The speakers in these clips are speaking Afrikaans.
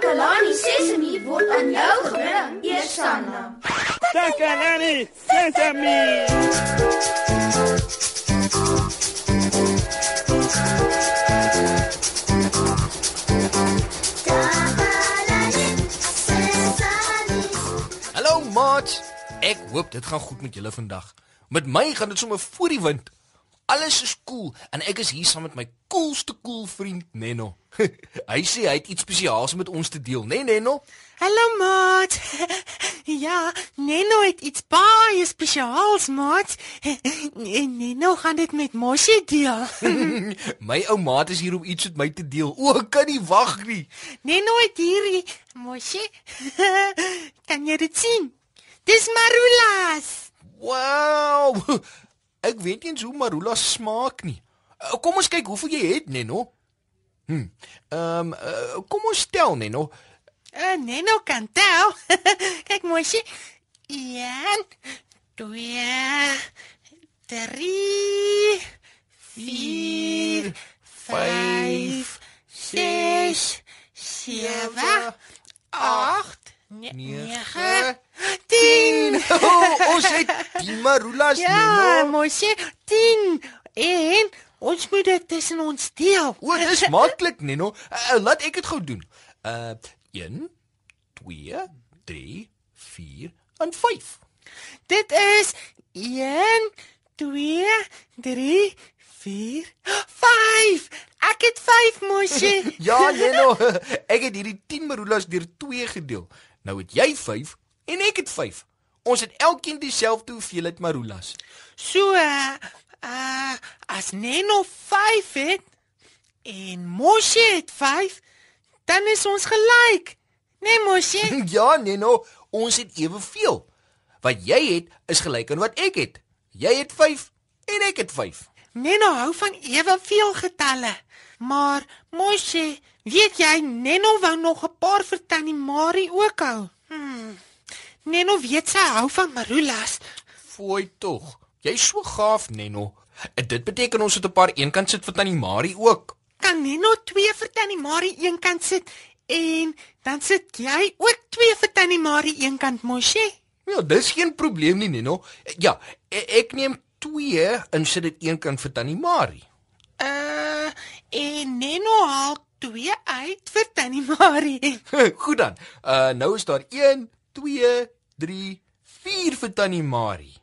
Takalani Sesemi word aan jou gebring, Eersanna. Takalani Sesame. Hallo maat. Ek hoop dit gaan goed met julle vandag. Met my gaan dit sommer voor die wind. Alles is cool en ek is hier saam met my coolste cool vriend Neno. hy sê hy het iets spesiaals met ons te deel, né nee, Neno? Hallo maat. Ja, Neno het iets baie spesiaals, maat. En Neno gaan dit met Moshi deel. my ou maat is hier om iets met my te deel. O, ek kan nie wag nie. Neno het hierdie Moshi. Kan jy dit sien? Dis Marulas. Wow! Ek weet nie eens hoe marula smaak nie. Uh, Kom ons kyk hoeveel jy het, Neno. Hm. Ehm, um, uh, kom ons tel, Neno. Uh, Neno kan tel. Kyk Moshi. 1 2 3 4 5 6 7 8 9 10 Oh, ons het die marulas, Ja, Neno. Moshi, 10 en ons moet dit tussen ons deel. O, dis maklik, Neno. Uh, laat ek dit gou doen. Uh 1 2 3 4 en 5. Dit is 1 2 3 4 5. Ek het 5 Moshi. Ja, Neno. Ek het hierdie 10 marulas deur 2 gedeel. Nou het jy 5 en ek het 5. Ons het elkeen dieselfde hoeveelheid marulas. So uh, uh as Neno 5 het en Moshi het 5, dan is ons gelyk. Nee Moshi? Ja, Neno, ons het eweveel. Wat jy het is gelyk aan wat ek het. Jy het 5 en ek het 5. Neno hou van eweveel getalle. Maar Moshi, weet jy Neno wou nog 'n paar vir Tannie Marie ook hou. Hmm. Neno weet sy hou van marulas. Fooi tog. Jy's so gaaf, Neno. En dit beteken ons het 'n paar eenkant sit vir Tannie Marie ook. Kan Neno twee vir Tannie Marie eenkant sit en dan sit jy ook twee vir Tannie Marie eenkant Moshi? Ja, dis geen probleem nie, Neno. Ja, e- ek neem 2 en sit dit eenkant vir Tannie Marie. Uh en Neno haal twee uit vir Tannie Marie. Goed dan. Uh nou is daar 1, 2, 3, 4 vir Tannie Marie.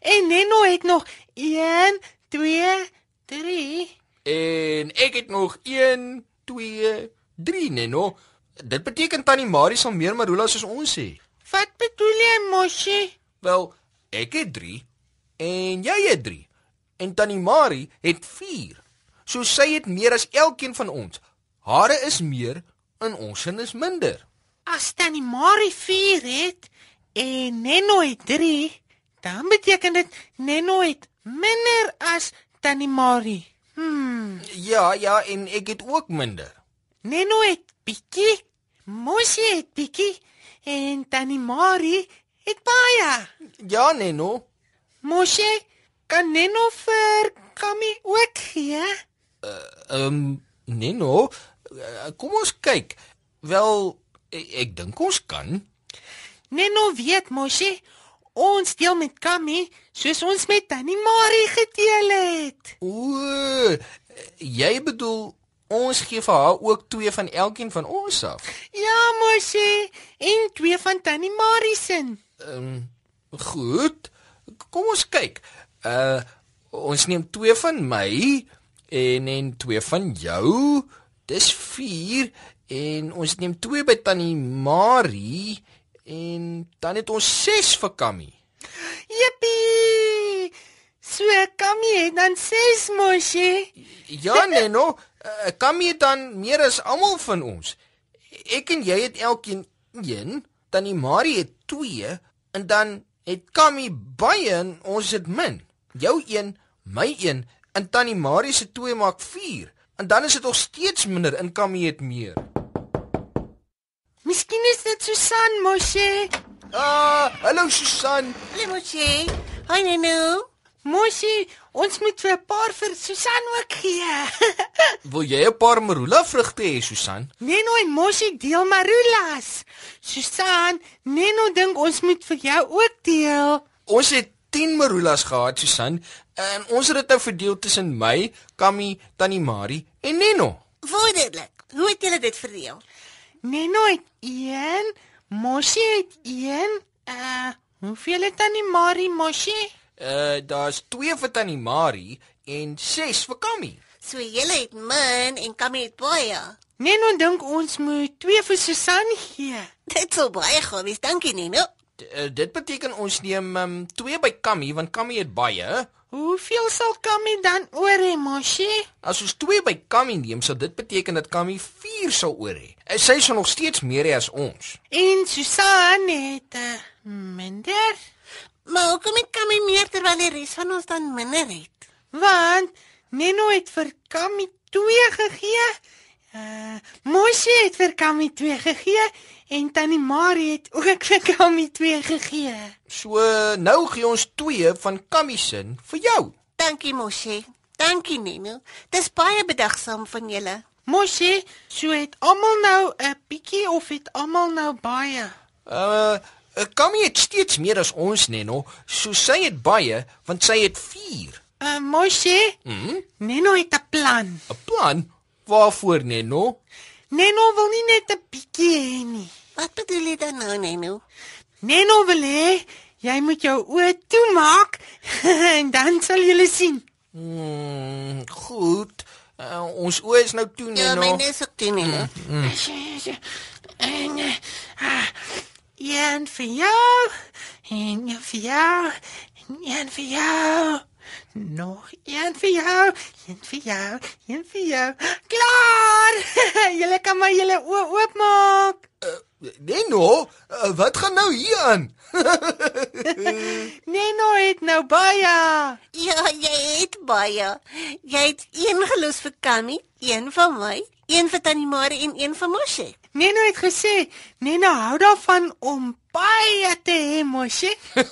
En Neno het nog 1 2 3 En ek het nog 1, 2, 3, Neno. Dit beteken Tannie Marie sal meer marulas as ons hê. Wat bedoel jy, Moshi? Wel, ek het 3 en jy het 3. En Tannie Marie het 4. So sy het meer as elkeen van ons. Hare is meer en ons sin is minder. As Tannie Marie 4 het en Neno het 3, dan beteken dit Neno het minder as Tannie Marie. Hmm, Ja, ja, en ek het ook minder. Neno het bietjie, Moshi het bietjie en Tannie Marie het baie. Ja, Neno. Moshi, kan Neno vir Kami ook gee? Ehm um, Neno, eh, kom ons kyk. Wel, ek, ek dink ons kan. Neno weet Moshi, ons deel met Kami soos ons met Tannie Marie gedeel het. O, jy bedoel ons gee vir haar ook twee van elkeen van ons af. Ja, Moshi, en twee van Tannie Marie se. Ehm um, goed. Kom ons kyk. Uh ons neem twee van my en en twee van jou. Dis 4 en ons neem twee by Tannie Marie en dan het ons 6 vir Kammy. Jippie! So Kami het dan 6 Moshi. Ja, Neno, uh, Kammy het dan meer as almal van ons. Ek en jy het elkeen 1, Tannie Marie het 2 en dan het Kammy baie en ons het min. Jou 1, my 1 en Tannie Marie se 2 maak 4. En dan is dit nog steeds minder en Kammy het meer. Miskien is dit Susan Moshi. Ah, hallo Susan. Hallo Moshi. Hoi Nenu. Mosie, ons moet vir 'n paar vir Susan ook gee. Wil jy 'n paar marula vrugte hê, Susan? Neno en Mosie deel marulas. Susan, Neno dink ons moet vir jou ook deel. Ons het 10 marulas gehad, Susan, en ons het dit nou verdeel tussen my, Kammy, Tannie Marie en Neno. Wonderlik. Hoe het julle dit verdeel? Neno het 1, Mosie het 1. Uh, hoeveel het Tannie Marie Mosie? Uh daar's 2 vir Tannie Marie en 6 vir Kammy. So julle het min en Kammy het baie. Neno dink ons moet 2 vir Susan gee. Dit sou baie goed wees. Dankie, Nino. Uh, dit beteken ons neem um, 2 by Kammy want Kammy het baie. Hoeveel sal Kammy dan oor hê, Mosie? As ons 2 by Kammy neem, sal dit beteken dat Kammy 4 sal oor hê. Uh, Sy sal nog steeds meer hê as ons. En Susan het uh, minder, Maar hoekom het Kammy meer terwyl die res van ons dan minder het? want Neno het vir Kammy 2 gegee. Uh, Mosie het vir Kammy 2 gegee en Tannie Marie het ook vir Kammy 2 gegee. So nou gee ons 2 van Kammy se vir jou. Dankie, Moshi. Dankie, Nino. Dis baie bedagsaam van julle. Mosie, so het almal nou 'n bietjie of het almal nou baie? Uh Kammy het steeds meer as ons, Neno. So sy het baie want sy het 4. Uh, Mosie, Mhm. Neno het 'n plan. 'n Plan waarvoor, Neno? Neno wil nie net 'n bietjie hê nie. Wat bedoel jy dan nou, Nino? Neno wil hê jy moet jou oë toemaak en dan sal jy sien. Mm, goed. Uh, ons oë is nou toe, Ja, Neno. myne is ook toe, Nino. En eh, ah, een vir jou en een vir jou en een vir jou. Nog een vir jou, een vir jou, een vir jou. Klaar! julle kan maar julle oë oopmaak. Neno, uh, wat gaan nou hier aan? Neno het nou baie. Ja, jy het baie. Jy het een gelos vir Kammy, een van my, een vir Tannie Marie en een vir Moshi. Neno het gesê, Neno hou daarvan om baie te hê, mosie.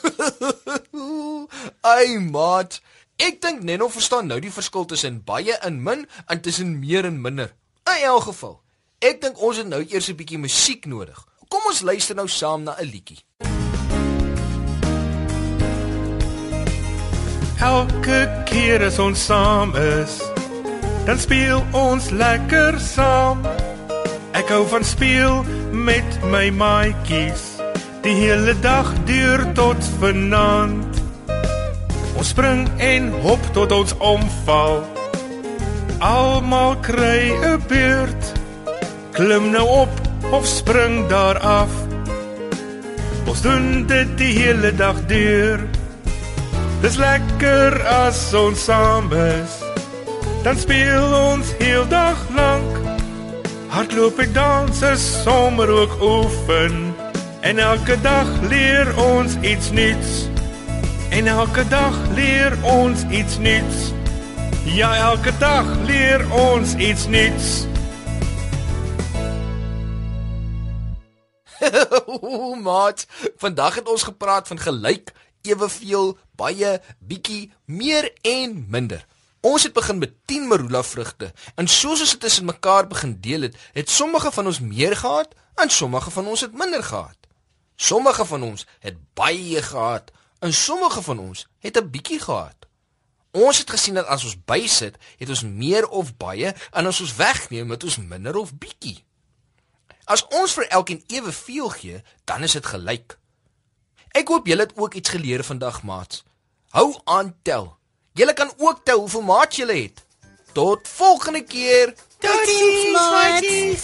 Ai, maat. Ek dink Neno verstaan nou die verskil tussen baie en min en tussen meer en minder. In elk geval, ek dink ons het nou eers 'n bietjie musiek nodig. Kom ons luister nou saam na 'n liedjie. Elke keer as ons saam is, dan speel ons lekker saam. Ek hou van speel met my maatjies die hele dag deur tot vanaand. Ons spring en hop tot ons omval. Almal kry 'n beurt. Klim nou op of spring daar af. Ons doen dit die hele dag deur. Dis lekker as ons saam is. Dan speel ons heel dag lank. Hardloop ek dans is sommer ook oefen. En elke dag leer ons iets nuuts. En elke dag leer ons iets nuuts. Ja, elke dag leer ons iets nuuts. Maat, vandag het ons gepraat van gelyk, eweveel, baie, bietjie, meer en minder. Ons het begin met 10 marula vrugte en soos ons dit tussen mekaar begin deel het, het sommige van ons meer gehad en sommige van ons het minder gehad. Sommige van ons het baie gehad en sommige van ons het 'n bietjie gehad. Ons het gesien dat as ons bysit, het ons meer of baie en as ons wegneem, het ons minder of bietjie. As ons vir elkeen eweveel gee, dan is dit gelyk. Ek hoop julle het ook iets geleer vandag, maats. Hou aan tel. Julle kan ook tel hoeveel maats julle het. Tot volgende keer. Totsiens, maat.